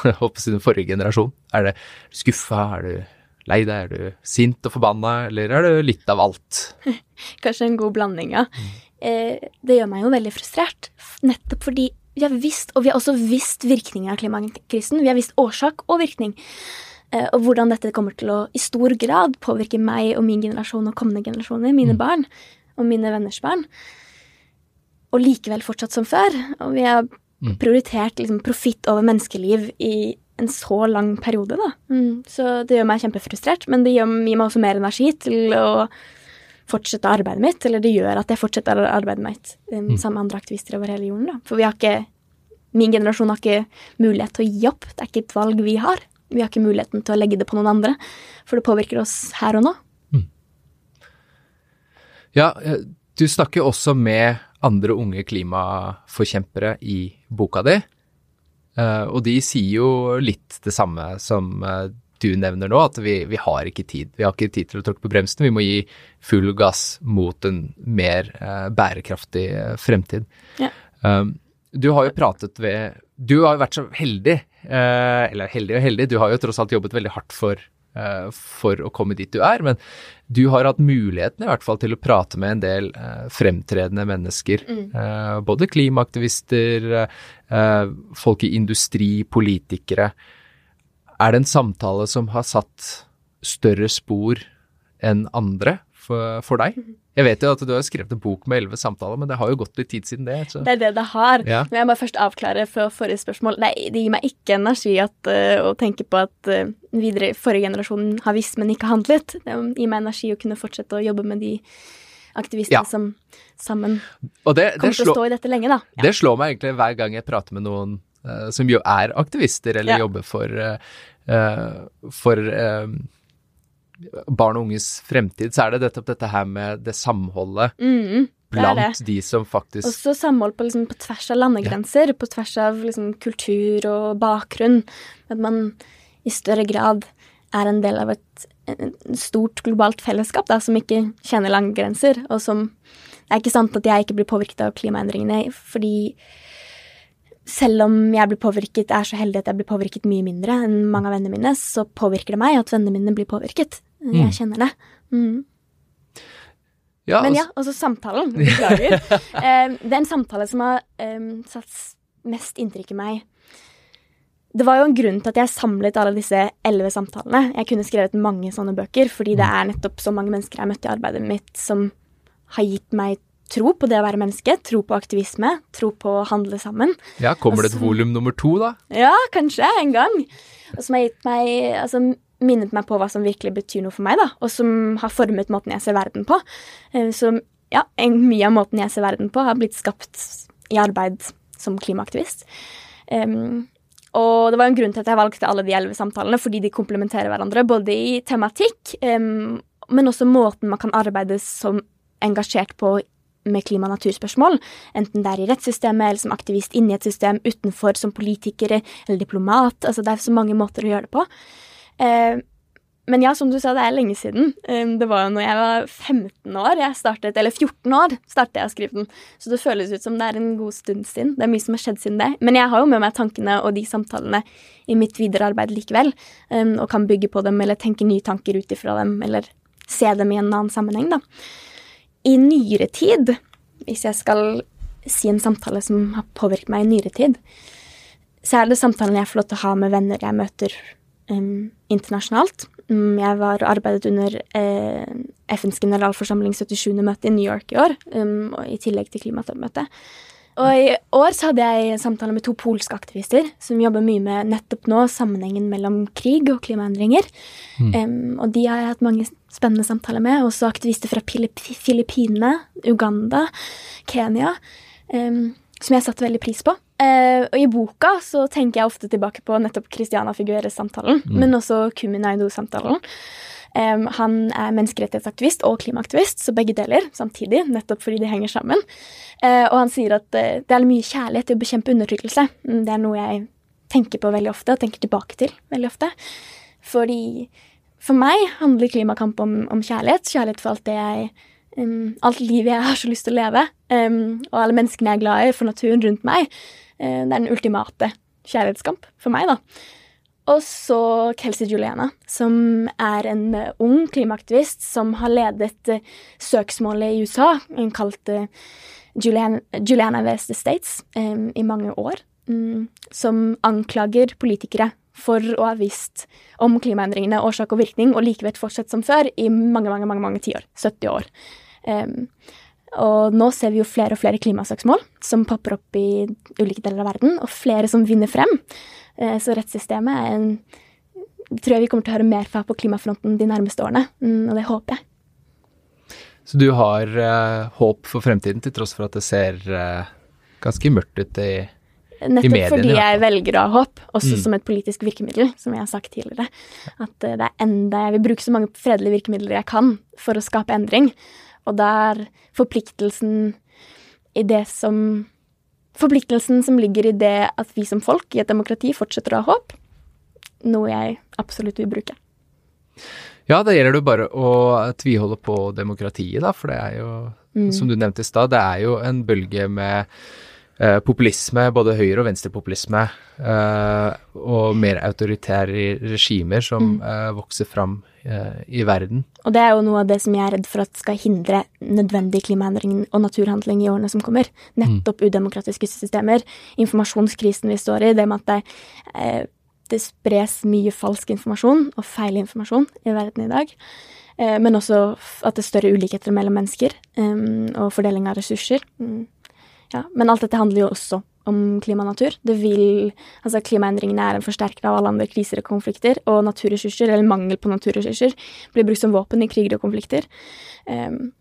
den forrige generasjon? Er det skuffa, er du lei deg, er du sint og forbanna, eller er du litt av alt? Kanskje en god blanding, ja. Mm eh, det gjør meg jo veldig frustrert. Nettopp fordi vi har visst, og vi har også visst virkningen av klimakrisen. Vi har visst årsak og virkning. Eh, og hvordan dette kommer til å i stor grad påvirke meg og min generasjon og kommende generasjoner, mine mm. barn og mine venners barn. Og likevel fortsatt som før. Og vi har mm. prioritert liksom, profitt over menneskeliv i en så lang periode, da. Mm. Så det gjør meg kjempefrustrert, men det gir meg også mer energi til å fortsette arbeidet mitt, eller det gjør at jeg fortsetter arbeidet mitt mm. sammen med andre aktivister over hele jorden. Da. For vi har ikke Min generasjon har ikke mulighet til å gi opp. Det er ikke et valg vi har. Vi har ikke muligheten til å legge det på noen andre, for det påvirker oss her og nå. Mm. Ja, eh, du snakker også med andre unge klimaforkjempere i boka di, eh, og de sier jo litt det samme som eh, du nevner nå, at vi, vi, har ikke tid. Vi har ikke tid til å tråkke på bremsen. Vi må gi full gass mot en mer bærekraftig fremtid. Ja. Um, du har jo pratet ved Du har jo vært så heldig, eh, eller heldig og heldig, du har jo tross alt jobbet veldig hardt for, eh, for å komme dit du er, men du har hatt muligheten i hvert fall til å prate med en del eh, fremtredende mennesker. Mm. Eh, både klimaaktivister, folk i industri, politikere. Er det en samtale som har satt større spor enn andre for, for, deg? Jeg vet jo at du har skrevet en bok med elleve samtaler, men det har jo gått litt tid siden det. Så. Det er det det har. Ja. Men jeg må først avklare for forrige spørsmål. Nei, det gir meg ikke energi at, uh, å tenke på at uh, videre forrige generasjon har visst, men ikke handlet. Det gir meg energi å kunne fortsette å jobbe med de aktivistene ja. som sammen det, det kommer til å stå i dette lenge, da. Ja. Det slår meg egentlig hver gang jeg prater med noen uh, som jo er aktivister eller jobber for for barn og unges fremtid, så er det nettopp dette her med det samholdet mm, blant det. de som faktisk Også samhold på, liksom, på tvers av landegrenser, ja. på tvers av liksom, kultur og bakgrunn. At man i større grad er en del av et, et stort globalt fellesskap da, som ikke kjenner landegrenser, og som Det er ikke sant at jeg ikke blir påvirket av klimaendringene, fordi selv om jeg blir påvirket, er så heldig at jeg blir påvirket mye mindre enn mange av vennene mine, så påvirker det meg at vennene mine blir påvirket. Jeg kjenner det. Mm. Ja, Men altså- ja, altså samtalen. Beklager. Eh, det er en samtale som har eh, satt mest inntrykk i meg. Det var jo en grunn til at jeg samlet alle disse elleve samtalene. Jeg kunne skrevet mange sånne bøker, fordi det er nettopp så mange mennesker jeg har møtt i arbeidet mitt som har gitt meg tro på det å være menneske, tro på aktivisme, tro på å handle sammen. ja, kommer det et altså- volum nummer to, da? Ja, kanskje en gang. Og som har gitt meg Altså minnet meg på hva som virkelig betyr noe for meg, da. Og som har formet måten jeg ser verden på. Eh, Så ja, mye av måten jeg ser verden på, har blitt skapt i arbeid som klimaaktivist. Og det var en grunn til at jeg valgte alle de elleve samtalene, fordi de komplementerer hverandre, både i tematikk, em, men også måten man kan arbeide som engasjert på med klima- og naturspørsmål, enten det er i rettssystemet eller som aktivist inni et system, utenfor som politiker eller diplomat. Altså det er så mange måter å gjøre det på. Eh, men ja, som du sa, det er lenge siden. Eh, det var jo når jeg var 15 år, jeg startet, eller 14 år, startet jeg å skrive den. Så det føles ut som det er en god stund siden. Det er mye som har skjedd siden det. Men jeg har jo med meg tankene og de samtalene i mitt videre arbeid likevel, eh, og kan bygge på dem eller tenke nye tanker ut ifra dem, eller se dem i en annen sammenheng, da. I nyere tid, hvis jeg skal si en samtale som har påvirket meg i nyere tid, så er det samtalen jeg får lov til å ha med venner jeg møter um, internasjonalt. Mm, jeg var arbeidet under eh, FNs generalforsamling 77. møte i New York i år, um, i tillegg til klimatoppmøtet. Og i år så hadde jeg samtale med to polske aktivister som jobber mye med nettopp nå sammenhengen mellom krig og klimaendringer. Um, og de har jeg hatt mange spennende samtaler med. Også aktivister fra Filip Filippinene, Uganda, Kenya. Um, som jeg satte veldig pris på. Eh, og i boka så tenker jeg ofte tilbake på nettopp Christiana Figueres-samtalen, men også Kumi Naidu-samtalen. Um, han er menneskerettighetsaktivist og klimaaktivist, så begge deler samtidig, nettopp fordi de henger sammen. Eh, og han sier at eh, det er mye kjærlighet til å bekjempe undertrykkelse. Mm, Det er noe jeg tenker på veldig ofte, og tenker tilbake til veldig ofte. Fordi for meg handler klimakamp om, om kjærlighet. Kjærlighet for alt det jeg um, Alt livet jeg har så lyst til å leve. Um, og alle menneskene jeg er glad i, for naturen rundt meg. Uh, det er den ultimate kjærlighetskamp for meg, da. Og så Kelsey Juliana, som er en uh, ung klimaaktivist som har ledet uh, søksmålet i USA, hun kalt uh, Juliana, Juliana. The States, um, i mange år. um, som anklager politikere for å ha visst om klimaendringene, årsak og virkning, og likevel fortsatt som før i mange, mange, mange, mange tiår. 70 år. Um, og nå ser vi jo flere og flere klimasøksmål som popper opp i ulike deler av verden, og flere som vinner frem. Eh, Så rettssystemet er en tror jeg vi kommer til å høre mer fra på klimafronten de nærmeste årene, mm, og det håper jeg. Så du har eh, håp for fremtiden, til tross for at det ser eh, ganske mørkt ut i Nettopp mediene, fordi jeg velger å ha håp, også Mm. som et politisk virkemiddel, som jeg har sagt tidligere. At eh, det er enda Jeg vil bruke så mange fredelige virkemidler jeg kan for å skape endring. Og det er forpliktelsen i det som Forpliktelsen som ligger i det at vi som folk i et demokrati fortsetter å ha håp, noe jeg absolutt vil bruke. Ja, da gjelder det bare å tviholde på demokratiet, da, for det er jo, Mm. som du nevnte i stad, det er jo en bølge med eh, populisme, både høyre- og venstrepopulisme, eh, og mer autoritære regimer som Mm. eh, vokser fram eh, i verden. Og det er jo noe av det som jeg er redd for at skal hindre nødvendig klimaendring og naturhandling i årene som kommer. Nettopp udemokratiske systemer, informasjonskrisen vi står i, det med at det, eh, det spres mye falsk informasjon og feil informasjon i verden i dag. Men også at det er større ulikheter mellom mennesker, og fordeling av ressurser. Mm. Ja, men alt dette handler jo også om klima og natur. Det vil, altså Klimaendringene er en forsterker av alle andre kriser og konflikter, og naturressurser, eller mangel på naturressurser, blir brukt som våpen i kriger og konflikter. Um,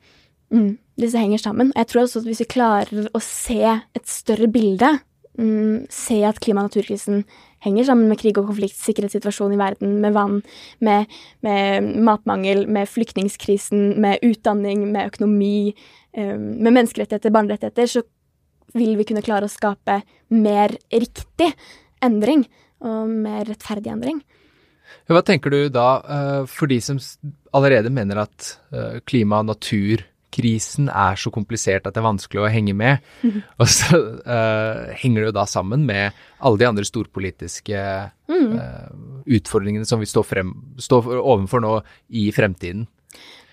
mm, disse henger sammen. Jeg tror også at hvis vi klarer å se et større bilde, mm, se at klima- og naturkrisen henger sammen med krig og konflikt, sikkerhetssituasjonen i verden, med vann, med, med matmangel, med flyktningkrisen, med utdanning, med økonomi, um, med menneskerettigheter, barnerettigheter, så vil vi kunne klare å skape mer riktig endring, og mer rettferdig endring. Hva tenker du da, eh, for de som allerede mener at eh, klima- og naturkrisen er så komplisert at det er vanskelig å henge med. Og så uh, henger det jo da sammen med alle de andre storpolitiske uh, utfordringene som vi står, frem, står overfor nå i fremtiden.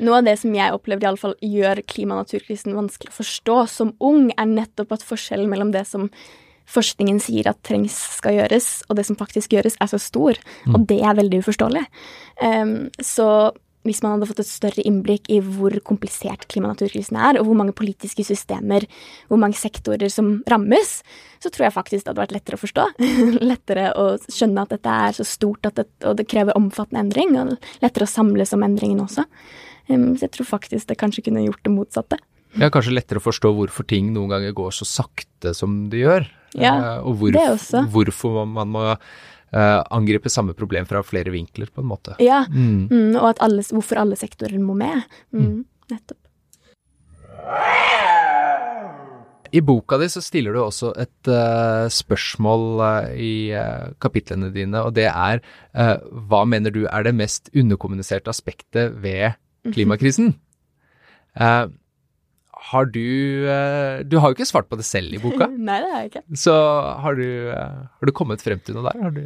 Noe av det som jeg opplever fall gjør klima- og naturkrisen vanskelig å forstå som ung, er nettopp at forskjellen mellom det som forskningen sier at trengs skal gjøres, og det som faktisk gjøres, er så stor. Mm. Og det er veldig uforståelig. Um, så hvis man hadde fått et større innblikk i hvor komplisert klima- og naturkrisen er, og hvor mange politiske systemer, hvor mange sektorer som rammes, så tror jeg faktisk det hadde vært lettere å forstå. lettere å skjønne at dette er så stort det, og det krever omfattende endring, og lettere å samles om endringen også. Så jeg tror faktisk det kanskje kunne gjort det motsatte. Ja, kanskje lettere å forstå hvorfor ting noen ganger går så sakte som de gjør. Ja, uh, og hvor, det også. hvorfor man må uh, angripe samme problem fra flere vinkler, på en måte. Ja, mm. Mm, og alle, hvorfor alle sektorer må med. Mm, mm. nettopp. I boka di så stiller du også et uh, spørsmål uh, i uh, kapitlene dine, og det er hva mener du er det mest underkommuniserte aspektet ved mhm. klimakrisen? har du Du har jo ikke svart på det selv i boka. Nei, det har jeg ikke. Så har du, har du kommet frem til noe der? Har du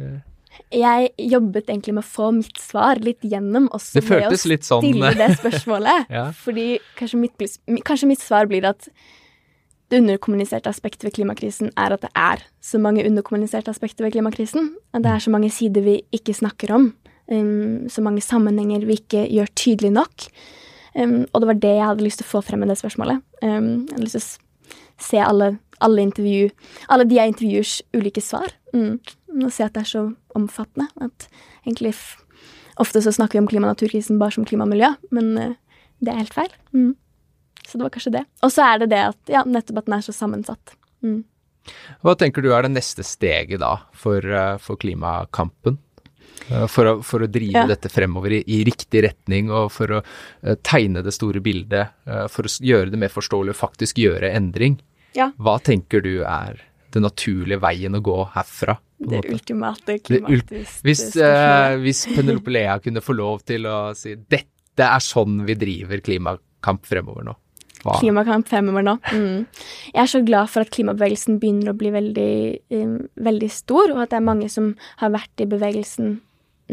jeg jobbet egentlig med å få mitt svar litt gjennom, også det med å stille sånn... det spørsmålet. ja. Fordi kanskje mitt, kanskje mitt, svar blir at det underkommuniserte aspektet ved klimakrisen er at det er så mange underkommuniserte aspekter ved klimakrisen. At det er så mange sider vi ikke snakker om. Um, så mange sammenhenger vi ikke gjør tydelig nok. Um, og det var det jeg hadde lyst til å få frem med det spørsmålet. Um, jeg hadde lyst til å se alle, alle intervju Alle de jeg intervjuers ulike svar. Mm. Og se at det er så omfattende. At egentlig ofte så snakker vi om klima- og naturkrisen bare som klima og miljø, men uh, det er helt feil. Mm. Så det var kanskje det. Og så er det det at ja, nettopp at den er så sammensatt. Mm. Hva tenker du er det neste steget da for, uh, for klimakampen? Uh, for, å, for, å, drive ja. dette fremover i, i, riktig retning, og for å uh, tegne det store bildet, for å gjøre det mer forståelig og faktisk gjøre endring. Ja. Hva tenker du er den naturlige veien å gå herfra? Det ultimate klimatiske Hvis, hvis Penelope Lea kunne få lov til å si dette er sånn vi driver klimakamp fremover nå. Hva? Klimakamp femmer nå. Mm. Jeg er så glad for at klimabevegelsen begynner å bli veldig, um, veldig stor, og at det er mange som har vært i bevegelsen,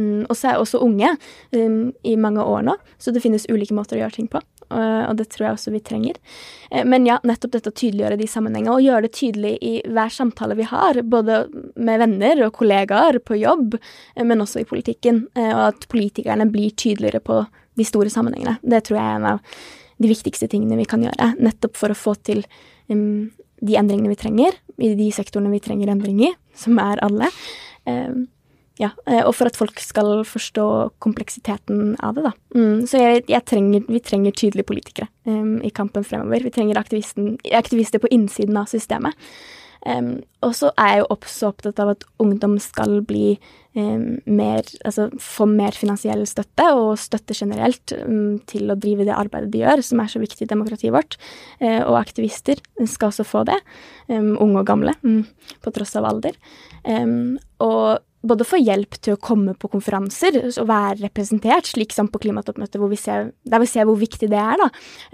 um, og så er også unge, um, i mange år nå. Så det finnes ulike måter å gjøre ting på. og, og det tror jeg også vi trenger. Uh, men ja, nettopp dette å tydeliggjøre de sammenhengene, og gjøre det tydelig i hver samtale vi har, både med venner og kollegaer på jobb, uh, men også i politikken. og at politikerne blir tydeligere på de store sammenhengene. Det tror jeg er en av de viktigste tingene vi kan gjøre, nettopp for å få til um, de endringene vi trenger, i de sektorene vi trenger endring i, som er alle. Um, ja, eh, og for at folk skal forstå kompleksiteten av det, da. Mm, så jeg, jeg trenger, vi trenger tydelige politikere um, i kampen fremover. Vi trenger aktivister på innsiden av systemet. Um, og så er jeg jo også opptatt av at ungdom skal bli mer Altså få mer finansiell støtte, og støtte generelt, til å drive det arbeidet de gjør, som er så viktig i demokratiet vårt. Uh, og aktivister skal også få det. unge og gamle, mm, på tross av alder. og både få hjelp til å komme på konferanser og være representert, slik som på klimatoppmøtet, hvor vi ser, der vi ser hvor viktig det er. da,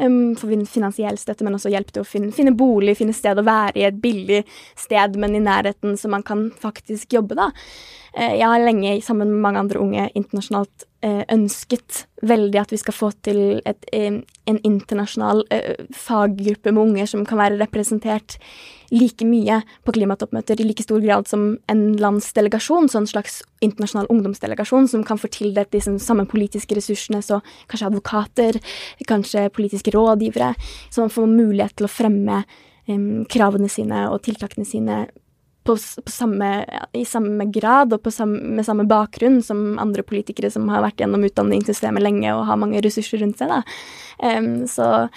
um, For finansiell støtte, men også hjelp til å finne, finne, bolig, finne sted å være i, et billig sted, men i nærheten, så man kan faktisk jobbe. da. Uh, jeg har lenge, sammen med mange andre unge internasjonalt, ønsket veldig at vi skal få til et, um, en internasjonal uh, faggruppe med unger som kan være representert like mye på klimatoppmøter i like stor grad som en landsdelegasjon, en slags internasjonal ungdomsdelegasjon som kan få tildelt de samme politiske ressursene, så kanskje advokater, kanskje politiske rådgivere, så man får mulighet til å fremme um, kravene sine og tiltakene sine på, på samme, i samme grad og samme, med samme bakgrunn som andre politikere som har vært gjennom utdanningssystemet lenge og har mange ressurser rundt seg. Um, så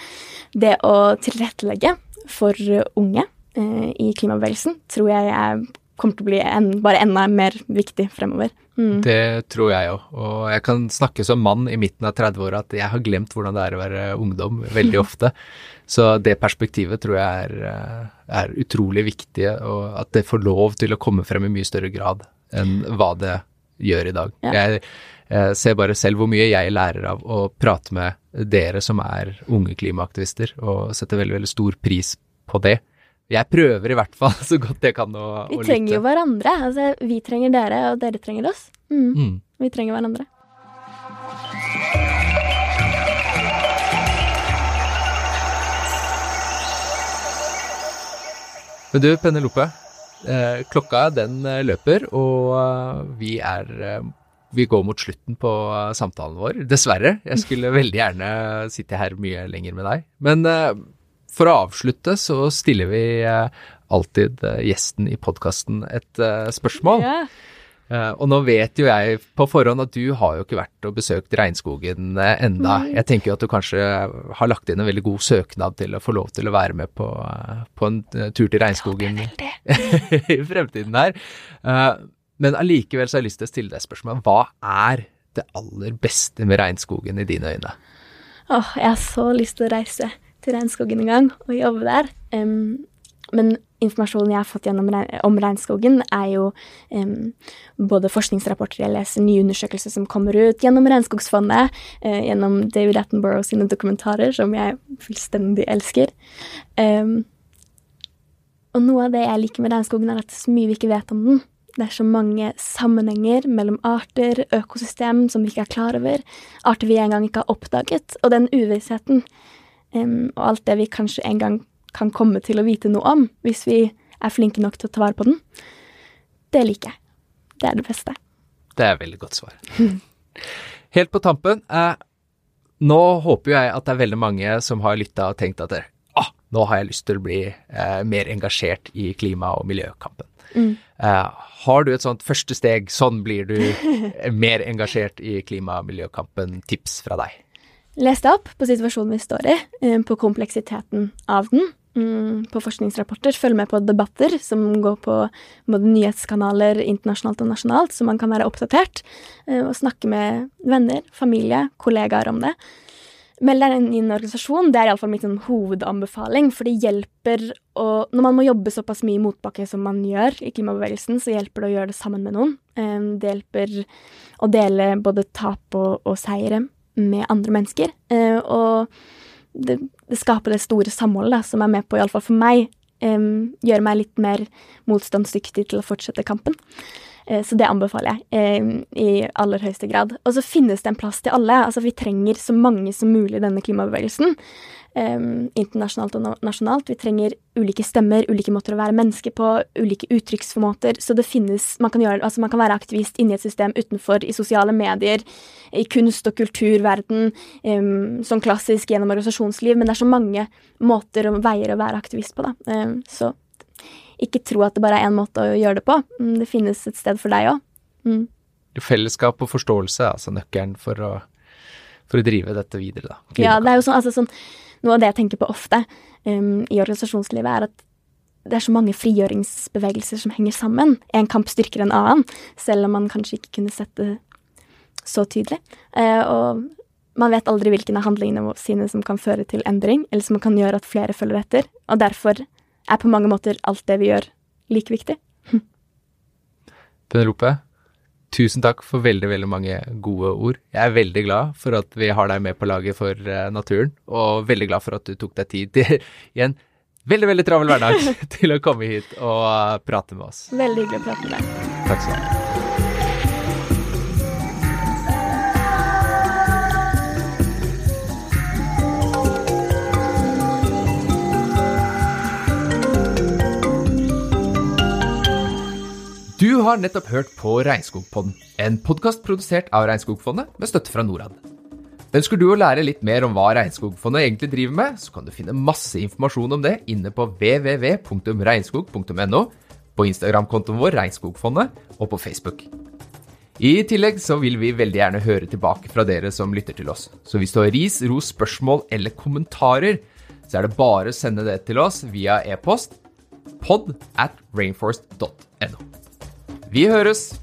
det å tilrettelegge for unge uh, i klimabevegelsen, tror jeg jeg kommer til å bli en, bare enda mer viktig fremover. Mm. Det tror jeg òg, og jeg kan snakke som mann i midten av 30-åra at jeg har glemt hvordan det er å være ungdom veldig ofte. Så det perspektivet tror jeg er, eh, er utrolig viktig, og at det får lov til å komme frem i mye større grad enn hva det gjør i dag. Ja. Jeg, Jeg ser bare selv hvor mye jeg lærer av å prate med dere som er unge klimaaktivister, og setter veldig, veldig stor pris på det. Jeg prøver i hvert fall så godt jeg kan å, å Vi trenger jo hverandre. Altså, vi trenger dere, og dere trenger oss. Mm. Mm. Vi trenger hverandre. Men du, Penelope. Eh, klokka den eh, løper, og eh, vi er Vi går mot slutten på samtalen vår. Dessverre. Jeg skulle veldig gjerne sitte her mye lenger med deg. Men for å avslutte så stiller vi eh, alltid eh, gjesten i podkasten et eh, spørsmål. Ja. Eh, og nå vet jo jeg på forhånd at du har jo ikke vært og besøkt regnskogen enda. Nei. Jeg tenker jo at du kanskje har lagt inn en veldig god søknad til å få lov til å være med på, på en tur til regnskogen i fremtiden her. Men allikevel så har jeg lyst til å stille deg spørsmålet. Hva er det aller beste med regnskogen i dine øyne? Åh, jeg har så lyst til å reise til regnskogen en gang og jobbe der. Um, men informasjonen jeg har fått gjennom, om regnskogen, er jo um, både forskningsrapporter jeg leser, nye undersøkelser som kommer ut, gjennom Regnskogsfondet, uh, gjennom David Attenborough sine dokumentarer, som jeg fullstendig elsker. Um, og noe av det jeg liker med regnskogen, er at det er så mye vi ikke vet om den. Det er så mange sammenhenger mellom arter, økosystem som vi ikke er klar over, arter vi en gang ikke har oppdaget, og den uvissheten em, og alt det vi kanskje en gang kan komme til å vite noe om, hvis vi er flinke nok til å ta vare på den, det liker jeg. Det er det beste. Det er et veldig godt svar. Helt på tampen, eh, nå håper jo jeg at det er veldig mange som har lytta og tenkt at det, ah, nå har jeg lyst til å bli eh, mer engasjert i klima- og miljøkampen. Mm. Eh, har du et sånt første steg, sånn blir du mer engasjert i klima- og miljøkampen, tips fra deg? Les deg opp på situasjonen vi står i, eh, på kompleksiteten av den, mm, på forskningsrapporter. Følg med på debatter som går på både nyhetskanaler internasjonalt og nasjonalt, så man kan være oppdatert. eh, Og snakke med venner, familie, kollegaer om det. Meld deg inn i en organisasjon. Det er iallfall mitt sånn hovedanbefaling. For det hjelper å Når man må jobbe såpass mye i motbakke som man gjør i klimabevegelsen, så hjelper det å gjøre det sammen med noen. Eh, Det hjelper å dele både tap og, og seire med andre mennesker. Eh, og det, det skaper det store samholdet da, som er med på, iallfall for meg, em, gjøre meg litt mer motstandsdyktig til å fortsette kampen. Eh, så det anbefaler jeg i aller høyeste grad. Og så finnes det en plass til alle. Altså Vi trenger så mange som mulig i denne klimabevegelsen. internasjonalt og nasjonalt. Vi trenger ulike stemmer, ulike måter å være menneske på, ulike uttrykksformåter. Så det finnes Man kan, gjøre, altså man kan være aktivist inni et system utenfor, i sosiale medier, i kunst- og kulturverden, sånn klassisk gjennom organisasjonsliv, men det er så mange måter og veier å være aktivist på, da. Så ikke tro at det bare er én måte å gjøre det på. Mm, Det finnes et sted for deg òg. Mm. Fellesskap og forståelse er altså nøkkelen for å, for å drive dette videre, da. Ja, det er jo sånn, altså sånn Noe av det jeg tenker på ofte um, i organisasjonslivet, er at det er så mange frigjøringsbevegelser som henger sammen. En kamp styrker en annen, selv om man kanskje ikke kunne sett det så tydelig. Uh, og man vet aldri hvilken av handlingene sine som kan føre til endring, eller som kan gjøre at flere følger etter. Og derfor er på mange måter alt det vi gjør, like viktig. Penelope, tusen takk for veldig, veldig mange gode ord. Jeg er veldig glad for at vi har deg med på laget for eh, naturen, og veldig glad for at du tok deg tid til, igjen en veldig, veldig travel hverdag til å komme hit og eh, prate med oss. Veldig hyggelig å prate med deg. Takk skal du ha. Du har nettopp hørt på Regnskogpodden, en podkast produsert av Regnskogfondet med støtte fra Norad. Ønsker du å lære litt mer om hva Regnskogfondet egentlig driver med, så kan du finne masse informasjon om det inne på www.regnskog.no, på Instagram-kontoen vår Regnskogfondet og på Facebook. I tillegg så vil vi veldig gjerne høre tilbake fra dere som lytter til oss. Så hvis du har ris, ros, spørsmål eller kommentarer, så er det bare å sende det til oss via e-post pod at rainforest.no. Vi høres!